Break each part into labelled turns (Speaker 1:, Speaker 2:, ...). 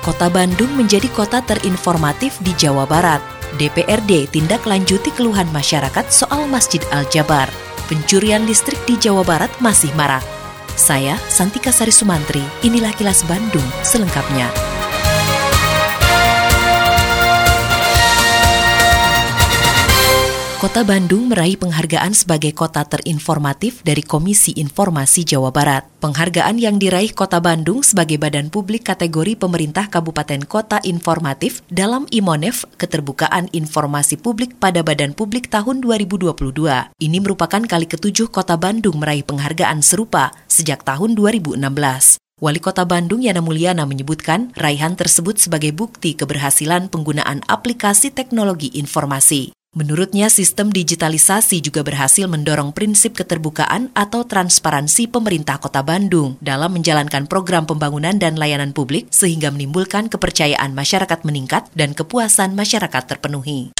Speaker 1: Kota Bandung menjadi kota terinformatif di Jawa Barat. DPRD tindak lanjuti keluhan masyarakat soal Masjid Al-Jabar. Pencurian listrik di Jawa Barat masih marak. Saya, Santika Sari Sumantri, inilah kilas Bandung selengkapnya. Kota Bandung meraih penghargaan sebagai kota terinformatif dari Komisi Informasi Jawa Barat. Penghargaan yang diraih Kota Bandung sebagai badan publik kategori pemerintah Kabupaten Kota Informatif dalam IMONEF Keterbukaan Informasi Publik pada Badan Publik tahun 2022. Ini merupakan kali ketujuh Kota Bandung meraih penghargaan serupa sejak tahun 2016. Wali Kota Bandung Yana Mulyana menyebutkan raihan tersebut sebagai bukti keberhasilan penggunaan aplikasi teknologi informasi. Menurutnya, sistem digitalisasi juga berhasil mendorong prinsip keterbukaan atau transparansi pemerintah Kota Bandung dalam menjalankan program pembangunan dan layanan publik sehingga menimbulkan kepercayaan masyarakat meningkat dan kepuasan masyarakat terpenuhi.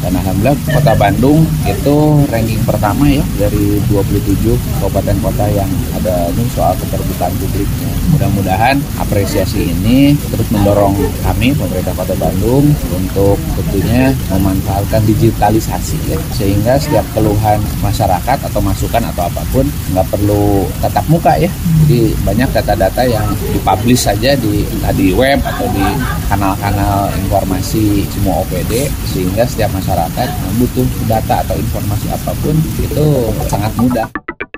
Speaker 2: Dan alhamdulillah Kota Bandung itu ranking pertama ya dari 27 kabupaten kota yang ada ini soal keterbukaan publiknya. Mudah-mudahan apresiasi ini terus mendorong kami pemerintah Kota Bandung untuk tentunya memanfaatkan digitalisasi ya sehingga setiap keluhan masyarakat atau masukan atau apa pun nggak perlu tatap muka ya. Jadi banyak data-data yang dipublish saja di di web atau di kanal-kanal informasi semua OPD sehingga setiap masyarakat butuh data atau informasi apa pun itu sangat mudah.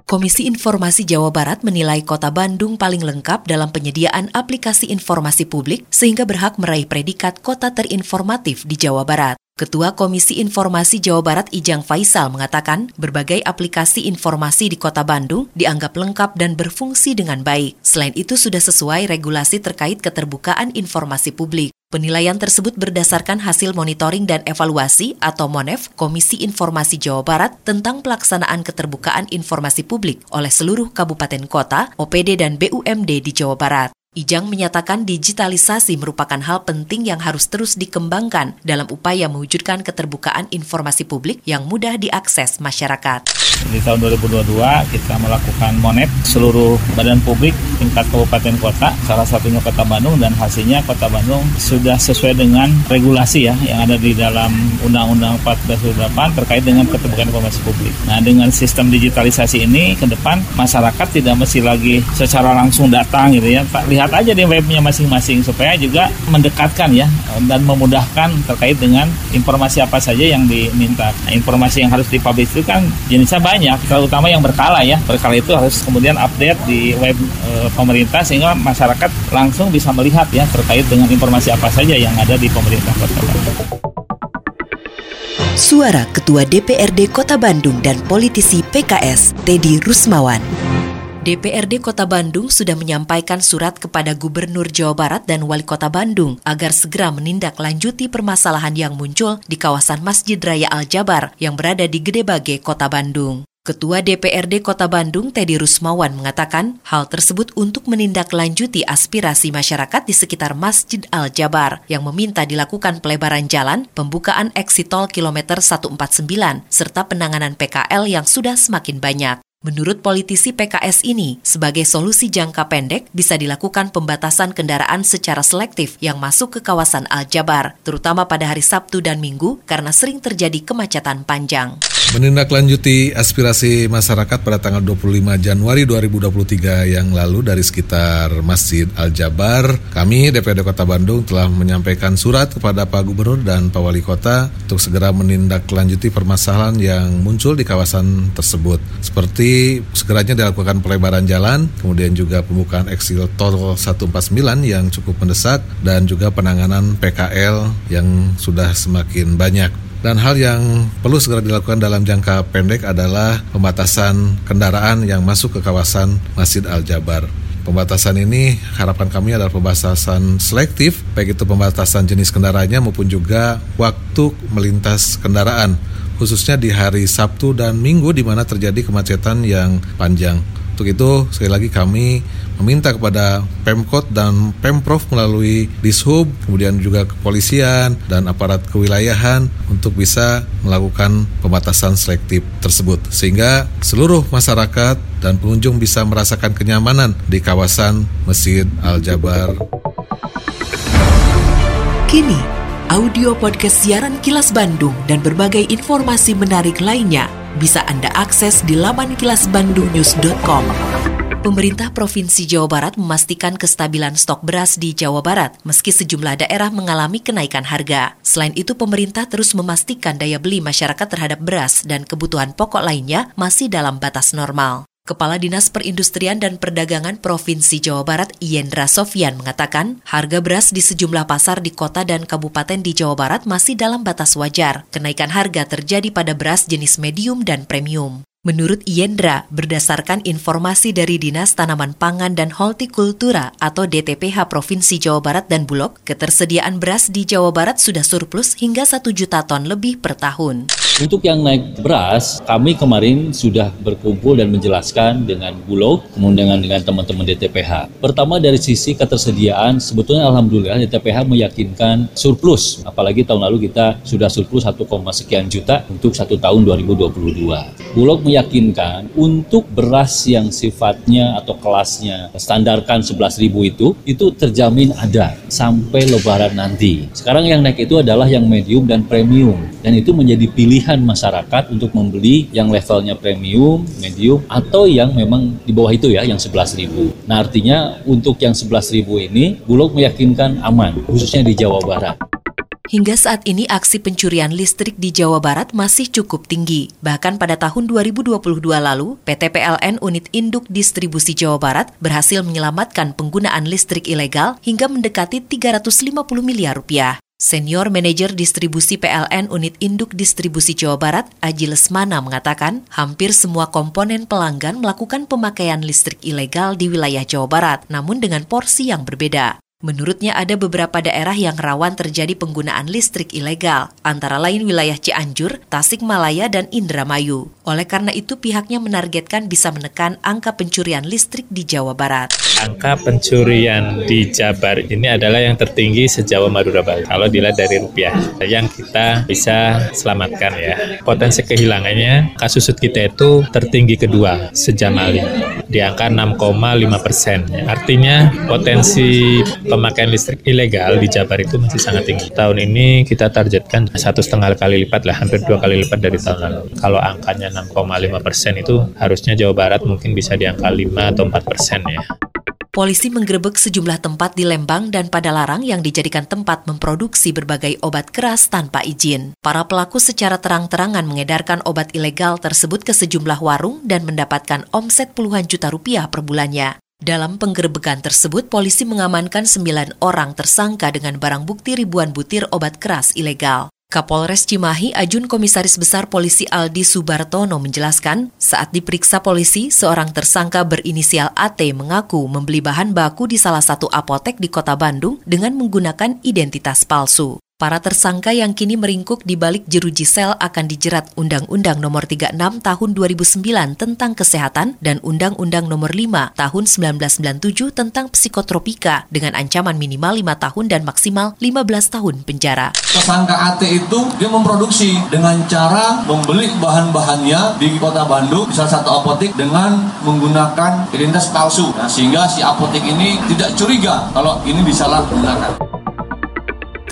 Speaker 1: Komisi Informasi Jawa Barat menilai Kota Bandung paling lengkap dalam penyediaan aplikasi informasi publik sehingga berhak meraih predikat kota terinformatif di Jawa Barat. Ketua Komisi Informasi Jawa Barat Ijang Faisal mengatakan berbagai aplikasi informasi di Kota Bandung dianggap lengkap dan berfungsi dengan baik. Selain itu sudah sesuai regulasi terkait keterbukaan informasi publik. Penilaian tersebut berdasarkan hasil monitoring dan evaluasi atau MONEF Komisi Informasi Jawa Barat tentang pelaksanaan keterbukaan informasi publik oleh seluruh kabupaten kota, OPD dan BUMD di Jawa Barat. Ijang menyatakan digitalisasi merupakan hal penting yang harus terus dikembangkan dalam upaya mewujudkan keterbukaan informasi publik yang mudah diakses masyarakat.
Speaker 3: Di tahun 2022 kita melakukan monet seluruh badan publik tingkat kabupaten kota, salah satunya Kota Bandung dan hasilnya Kota Bandung sudah sesuai dengan regulasi ya yang ada di dalam Undang-Undang 1428 terkait dengan keterbukaan informasi publik. Nah, dengan sistem digitalisasi ini ke depan masyarakat tidak mesti lagi secara langsung datang gitu ya. Pak lihat lihat aja di webnya masing-masing supaya juga mendekatkan ya dan memudahkan terkait dengan informasi apa saja yang diminta. Nah, informasi yang harus dipublish itu kan jenisnya banyak, terutama yang berkala ya. Berkala itu harus kemudian update di web e, pemerintah sehingga masyarakat langsung bisa melihat ya terkait dengan informasi apa saja yang ada di pemerintah Kota Bandung.
Speaker 1: Suara Ketua DPRD Kota Bandung dan politisi PKS Teddy Rusmawan. DPRD Kota Bandung sudah menyampaikan surat kepada Gubernur Jawa Barat dan Wali Kota Bandung agar segera menindaklanjuti permasalahan yang muncul di kawasan Masjid Raya Al-Jabar yang berada di Gede Bage, Kota Bandung. Ketua DPRD Kota Bandung Teddy Rusmawan mengatakan hal tersebut untuk menindaklanjuti aspirasi masyarakat di sekitar Masjid Al-Jabar yang meminta dilakukan pelebaran jalan, pembukaan exit tol kilometer 149, serta penanganan PKL yang sudah semakin banyak. Menurut politisi PKS ini, sebagai solusi jangka pendek bisa dilakukan pembatasan kendaraan secara selektif yang masuk ke kawasan Al-Jabar, terutama pada hari Sabtu dan Minggu karena sering terjadi kemacetan panjang.
Speaker 4: Menindaklanjuti aspirasi masyarakat pada tanggal 25 Januari 2023 yang lalu dari sekitar Masjid Al-Jabar, kami DPRD Kota Bandung telah menyampaikan surat kepada Pak Gubernur dan Pak Wali Kota untuk segera menindaklanjuti permasalahan yang muncul di kawasan tersebut. Seperti segeranya dilakukan pelebaran jalan, kemudian juga pembukaan eksil tol 149 yang cukup mendesak, dan juga penanganan PKL yang sudah semakin banyak. Dan hal yang perlu segera dilakukan dalam jangka pendek adalah pembatasan kendaraan yang masuk ke kawasan Masjid Al-Jabar. Pembatasan ini harapan kami adalah pembatasan selektif, baik itu pembatasan jenis kendaraannya maupun juga waktu melintas kendaraan, khususnya di hari Sabtu dan Minggu di mana terjadi kemacetan yang panjang. Untuk itu, sekali lagi kami meminta kepada Pemkot dan Pemprov melalui Dishub, kemudian juga kepolisian dan aparat kewilayahan untuk bisa melakukan pembatasan selektif tersebut. Sehingga seluruh masyarakat dan pengunjung bisa merasakan kenyamanan di kawasan Masjid Al-Jabar.
Speaker 1: Kini, audio podcast siaran Kilas Bandung dan berbagai informasi menarik lainnya bisa Anda akses di laman kilasbandungnews.com. Pemerintah Provinsi Jawa Barat memastikan kestabilan stok beras di Jawa Barat, meski sejumlah daerah mengalami kenaikan harga. Selain itu, pemerintah terus memastikan daya beli masyarakat terhadap beras dan kebutuhan pokok lainnya masih dalam batas normal. Kepala Dinas Perindustrian dan Perdagangan Provinsi Jawa Barat Yendra Sofyan mengatakan, harga beras di sejumlah pasar di kota dan kabupaten di Jawa Barat masih dalam batas wajar. Kenaikan harga terjadi pada beras jenis medium dan premium. Menurut Yendra, berdasarkan informasi dari Dinas Tanaman Pangan dan Hortikultura atau DTPH Provinsi Jawa Barat dan Bulog, ketersediaan beras di Jawa Barat sudah surplus hingga 1 juta ton lebih per tahun.
Speaker 5: Untuk yang naik beras, kami kemarin sudah berkumpul dan menjelaskan dengan Bulog, kemudian dengan teman-teman DTPH. Pertama dari sisi ketersediaan, sebetulnya Alhamdulillah DTPH meyakinkan surplus, apalagi tahun lalu kita sudah surplus 1, sekian juta untuk satu tahun 2022. Bulog meyakinkan untuk beras yang sifatnya atau kelasnya standarkan 11.000 itu itu terjamin ada sampai lebaran nanti. Sekarang yang naik itu adalah yang medium dan premium dan itu menjadi pilihan masyarakat untuk membeli yang levelnya premium, medium atau yang memang di bawah itu ya yang 11.000. Nah, artinya untuk yang 11.000 ini Bulog meyakinkan aman khususnya di Jawa Barat.
Speaker 1: Hingga saat ini aksi pencurian listrik di Jawa Barat masih cukup tinggi. Bahkan pada tahun 2022 lalu, PT PLN Unit Induk Distribusi Jawa Barat berhasil menyelamatkan penggunaan listrik ilegal hingga mendekati 350 miliar rupiah. Senior Manajer Distribusi PLN Unit Induk Distribusi Jawa Barat, Aji Lesmana mengatakan, hampir semua komponen pelanggan melakukan pemakaian listrik ilegal di wilayah Jawa Barat, namun dengan porsi yang berbeda. Menurutnya ada beberapa daerah yang rawan terjadi penggunaan listrik ilegal, antara lain wilayah Cianjur, Tasikmalaya, dan Indramayu. Oleh karena itu pihaknya menargetkan bisa menekan angka pencurian listrik di Jawa Barat.
Speaker 6: Angka pencurian di Jabar ini adalah yang tertinggi sejauh Madura Barat. Kalau dilihat dari rupiah, yang kita bisa selamatkan ya. Potensi kehilangannya, kasus kita itu tertinggi kedua sejamali di angka 6,5 persen. Artinya potensi pemakaian listrik ilegal di Jabar itu masih sangat tinggi. Tahun ini kita targetkan satu setengah kali lipat lah, hampir dua kali lipat dari tahun lalu. Kalau angkanya 6,5 persen itu harusnya Jawa Barat mungkin bisa di angka 5 atau 4 persen ya.
Speaker 1: Polisi menggerebek sejumlah tempat di Lembang dan Padalarang yang dijadikan tempat memproduksi berbagai obat keras tanpa izin. Para pelaku secara terang-terangan mengedarkan obat ilegal tersebut ke sejumlah warung dan mendapatkan omset puluhan juta rupiah per bulannya. Dalam penggerbekan tersebut, polisi mengamankan sembilan orang tersangka dengan barang bukti ribuan butir obat keras ilegal. Kapolres Cimahi Ajun Komisaris Besar Polisi Aldi Subartono menjelaskan, saat diperiksa polisi, seorang tersangka berinisial AT mengaku membeli bahan baku di salah satu apotek di kota Bandung dengan menggunakan identitas palsu. Para tersangka yang kini meringkuk di balik jeruji sel akan dijerat Undang-Undang Nomor 36 Tahun 2009 tentang Kesehatan dan Undang-Undang Nomor 5 Tahun 1997 tentang Psikotropika dengan ancaman minimal 5 tahun dan maksimal 15 tahun penjara.
Speaker 7: Tersangka AT itu dia memproduksi dengan cara membeli bahan-bahannya di kota Bandung di salah satu apotek dengan menggunakan identitas palsu. Nah, sehingga si apotek ini tidak curiga kalau ini disalahgunakan.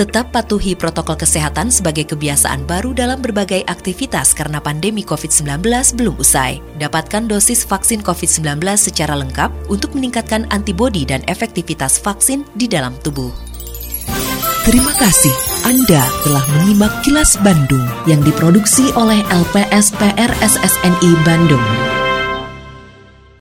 Speaker 1: Tetap patuhi protokol kesehatan sebagai kebiasaan baru dalam berbagai aktivitas karena pandemi COVID-19 belum usai. Dapatkan dosis vaksin COVID-19 secara lengkap untuk meningkatkan antibodi dan efektivitas vaksin di dalam tubuh.
Speaker 8: Terima kasih Anda telah menyimak kilas Bandung yang diproduksi oleh LPSPR SSNI Bandung.